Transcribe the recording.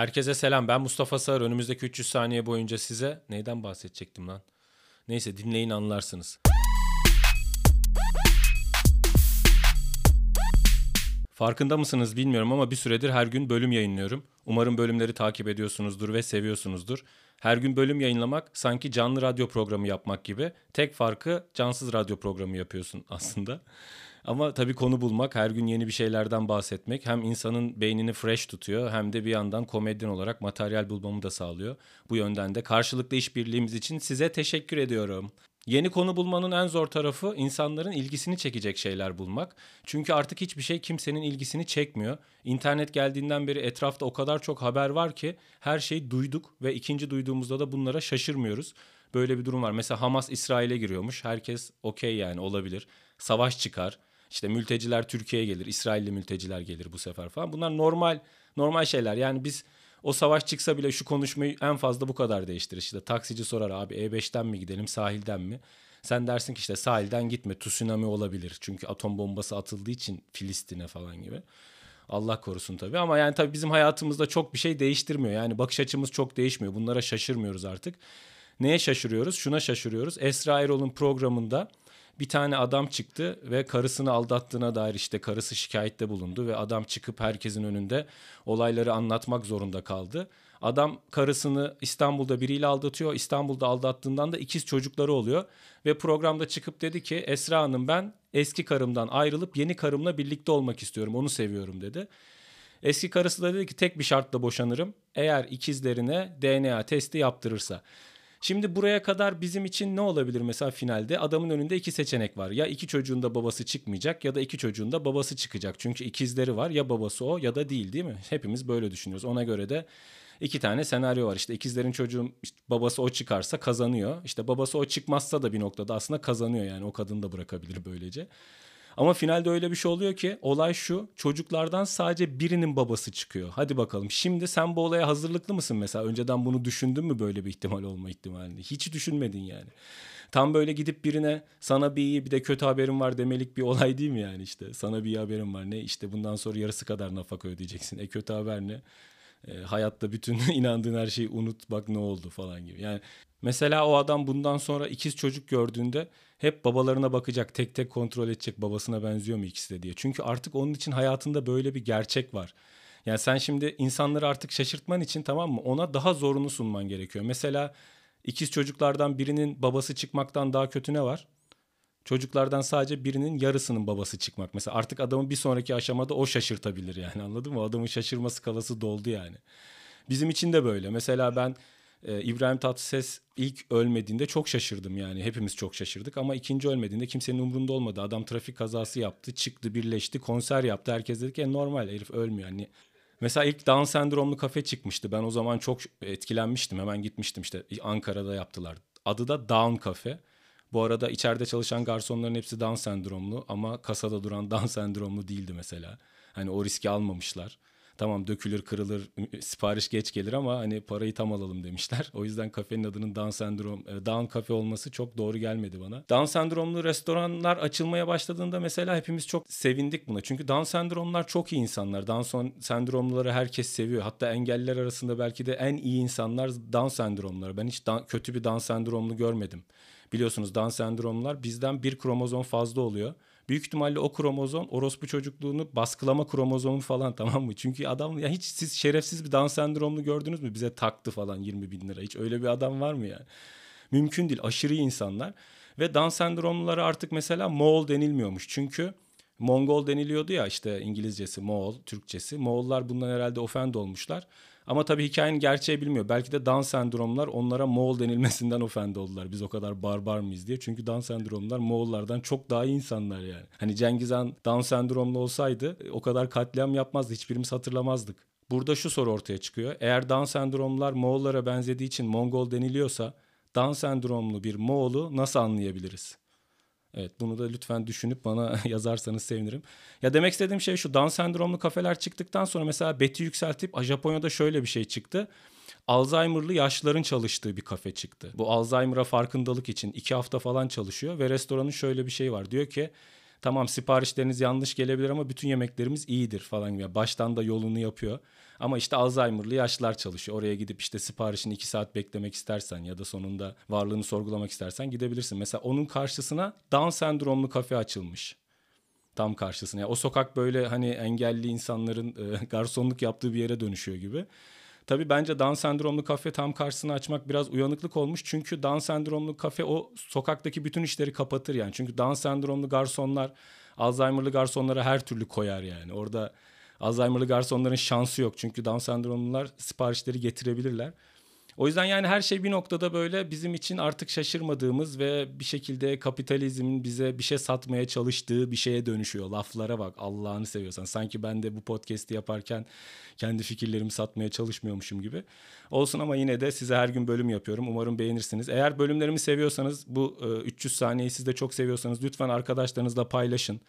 Herkese selam. Ben Mustafa Sağır. Önümüzdeki 300 saniye boyunca size neyden bahsedecektim lan? Neyse dinleyin anlarsınız. Farkında mısınız bilmiyorum ama bir süredir her gün bölüm yayınlıyorum. Umarım bölümleri takip ediyorsunuzdur ve seviyorsunuzdur. Her gün bölüm yayınlamak sanki canlı radyo programı yapmak gibi. Tek farkı cansız radyo programı yapıyorsun aslında. Ama tabii konu bulmak, her gün yeni bir şeylerden bahsetmek hem insanın beynini fresh tutuyor hem de bir yandan komedyen olarak materyal bulmamı da sağlıyor. Bu yönden de karşılıklı işbirliğimiz için size teşekkür ediyorum. Yeni konu bulmanın en zor tarafı insanların ilgisini çekecek şeyler bulmak. Çünkü artık hiçbir şey kimsenin ilgisini çekmiyor. İnternet geldiğinden beri etrafta o kadar çok haber var ki her şeyi duyduk ve ikinci duyduğumuzda da bunlara şaşırmıyoruz. Böyle bir durum var. Mesela Hamas İsrail'e giriyormuş. Herkes okey yani olabilir. Savaş çıkar. İşte mülteciler Türkiye'ye gelir, İsrailli mülteciler gelir bu sefer falan. Bunlar normal normal şeyler. Yani biz o savaş çıksa bile şu konuşmayı en fazla bu kadar değiştirir. İşte taksici sorar abi E5'ten mi gidelim, sahilden mi? Sen dersin ki işte sahilden gitme, tsunami olabilir. Çünkü atom bombası atıldığı için Filistin'e falan gibi. Allah korusun tabii ama yani tabii bizim hayatımızda çok bir şey değiştirmiyor. Yani bakış açımız çok değişmiyor. Bunlara şaşırmıyoruz artık. Neye şaşırıyoruz? Şuna şaşırıyoruz. Esra Erol'un programında bir tane adam çıktı ve karısını aldattığına dair işte karısı şikayette bulundu ve adam çıkıp herkesin önünde olayları anlatmak zorunda kaldı. Adam karısını İstanbul'da biriyle aldatıyor. İstanbul'da aldattığından da ikiz çocukları oluyor. Ve programda çıkıp dedi ki Esra Hanım ben eski karımdan ayrılıp yeni karımla birlikte olmak istiyorum. Onu seviyorum dedi. Eski karısı da dedi ki tek bir şartla boşanırım. Eğer ikizlerine DNA testi yaptırırsa. Şimdi buraya kadar bizim için ne olabilir mesela finalde? Adamın önünde iki seçenek var. Ya iki çocuğun da babası çıkmayacak ya da iki çocuğun da babası çıkacak. Çünkü ikizleri var ya babası o ya da değil değil mi? Hepimiz böyle düşünüyoruz. Ona göre de iki tane senaryo var. İşte ikizlerin çocuğun işte babası o çıkarsa kazanıyor. İşte babası o çıkmazsa da bir noktada aslında kazanıyor yani o kadını da bırakabilir böylece. Ama finalde öyle bir şey oluyor ki olay şu çocuklardan sadece birinin babası çıkıyor. Hadi bakalım şimdi sen bu olaya hazırlıklı mısın mesela? Önceden bunu düşündün mü böyle bir ihtimal olma ihtimalini? Hiç düşünmedin yani. Tam böyle gidip birine sana bir iyi bir de kötü haberim var demelik bir olay değil mi yani işte. Sana bir iyi haberim var ne işte bundan sonra yarısı kadar nafaka ödeyeceksin. E kötü haber ne? E, hayatta bütün inandığın her şeyi unut bak ne oldu falan gibi. Yani mesela o adam bundan sonra ikiz çocuk gördüğünde hep babalarına bakacak, tek tek kontrol edecek babasına benziyor mu ikisi de diye. Çünkü artık onun için hayatında böyle bir gerçek var. Yani sen şimdi insanları artık şaşırtman için tamam mı ona daha zorunu sunman gerekiyor. Mesela ikiz çocuklardan birinin babası çıkmaktan daha kötü ne var? Çocuklardan sadece birinin yarısının babası çıkmak. Mesela artık adamın bir sonraki aşamada o şaşırtabilir yani anladın mı? Adamın şaşırma skalası doldu yani. Bizim için de böyle. Mesela ben e, İbrahim Tatlıses ilk ölmediğinde çok şaşırdım yani. Hepimiz çok şaşırdık ama ikinci ölmediğinde kimsenin umurunda olmadı. Adam trafik kazası yaptı, çıktı, birleşti, konser yaptı. Herkes dedi ki e, normal herif ölmüyor. Hani Mesela ilk Down sendromlu kafe çıkmıştı. Ben o zaman çok etkilenmiştim. Hemen gitmiştim işte Ankara'da yaptılar. Adı da Down Cafe. Bu arada içeride çalışan garsonların hepsi Down sendromlu ama kasada duran Down sendromlu değildi mesela. Hani o riski almamışlar. Tamam dökülür kırılır sipariş geç gelir ama hani parayı tam alalım demişler. O yüzden kafenin adının Down sendrom e, Down kafe olması çok doğru gelmedi bana. Down sendromlu restoranlar açılmaya başladığında mesela hepimiz çok sevindik buna. Çünkü Down sendromlar çok iyi insanlar. Down sendromluları herkes seviyor. Hatta engelliler arasında belki de en iyi insanlar Down sendromları. Ben hiç kötü bir Down sendromlu görmedim. Biliyorsunuz Down sendromlar bizden bir kromozom fazla oluyor. Büyük ihtimalle o kromozom orospu çocukluğunu baskılama kromozomu falan tamam mı? Çünkü adam ya hiç siz şerefsiz bir Down sendromlu gördünüz mü? Bize taktı falan 20 bin lira. Hiç öyle bir adam var mı yani? Mümkün değil. Aşırı insanlar. Ve Down sendromlulara artık mesela Moğol denilmiyormuş. Çünkü Mongol deniliyordu ya işte İngilizcesi Moğol, Türkçesi. Moğollar bundan herhalde ofend olmuşlar. Ama tabii hikayenin gerçeği bilmiyor. Belki de Down sendromlar onlara Moğol denilmesinden ofend oldular. Biz o kadar barbar mıyız diye. Çünkü Down sendromlar Moğollardan çok daha iyi insanlar yani. Hani Cengiz Han Down sendromlu olsaydı o kadar katliam yapmazdı. Hiçbirimiz hatırlamazdık. Burada şu soru ortaya çıkıyor. Eğer Down sendromlar Moğollara benzediği için Mongol deniliyorsa Down sendromlu bir Moğol'u nasıl anlayabiliriz? Evet bunu da lütfen düşünüp bana yazarsanız sevinirim. Ya demek istediğim şey şu Down sendromlu kafeler çıktıktan sonra mesela beti yükseltip Japonya'da şöyle bir şey çıktı. Alzheimer'lı yaşlıların çalıştığı bir kafe çıktı. Bu Alzheimer'a farkındalık için iki hafta falan çalışıyor ve restoranın şöyle bir şey var. Diyor ki tamam siparişleriniz yanlış gelebilir ama bütün yemeklerimiz iyidir falan gibi. Baştan da yolunu yapıyor. Ama işte Alzheimer'lı yaşlılar çalışıyor. Oraya gidip işte siparişini iki saat beklemek istersen ya da sonunda varlığını sorgulamak istersen gidebilirsin. Mesela onun karşısına Down sendromlu kafe açılmış. Tam karşısına. Yani o sokak böyle hani engelli insanların e, garsonluk yaptığı bir yere dönüşüyor gibi. Tabii bence Down sendromlu kafe tam karşısına açmak biraz uyanıklık olmuş. Çünkü Down sendromlu kafe o sokaktaki bütün işleri kapatır yani. Çünkü Down sendromlu garsonlar Alzheimer'lı garsonlara her türlü koyar yani. Orada Alzheimer'lı garsonların şansı yok. Çünkü Down sendromlular siparişleri getirebilirler. O yüzden yani her şey bir noktada böyle bizim için artık şaşırmadığımız ve bir şekilde kapitalizmin bize bir şey satmaya çalıştığı bir şeye dönüşüyor. Laflara bak Allah'ını seviyorsan. Sanki ben de bu podcast'i yaparken kendi fikirlerimi satmaya çalışmıyormuşum gibi. Olsun ama yine de size her gün bölüm yapıyorum. Umarım beğenirsiniz. Eğer bölümlerimi seviyorsanız bu 300 saniyeyi siz de çok seviyorsanız lütfen arkadaşlarınızla paylaşın.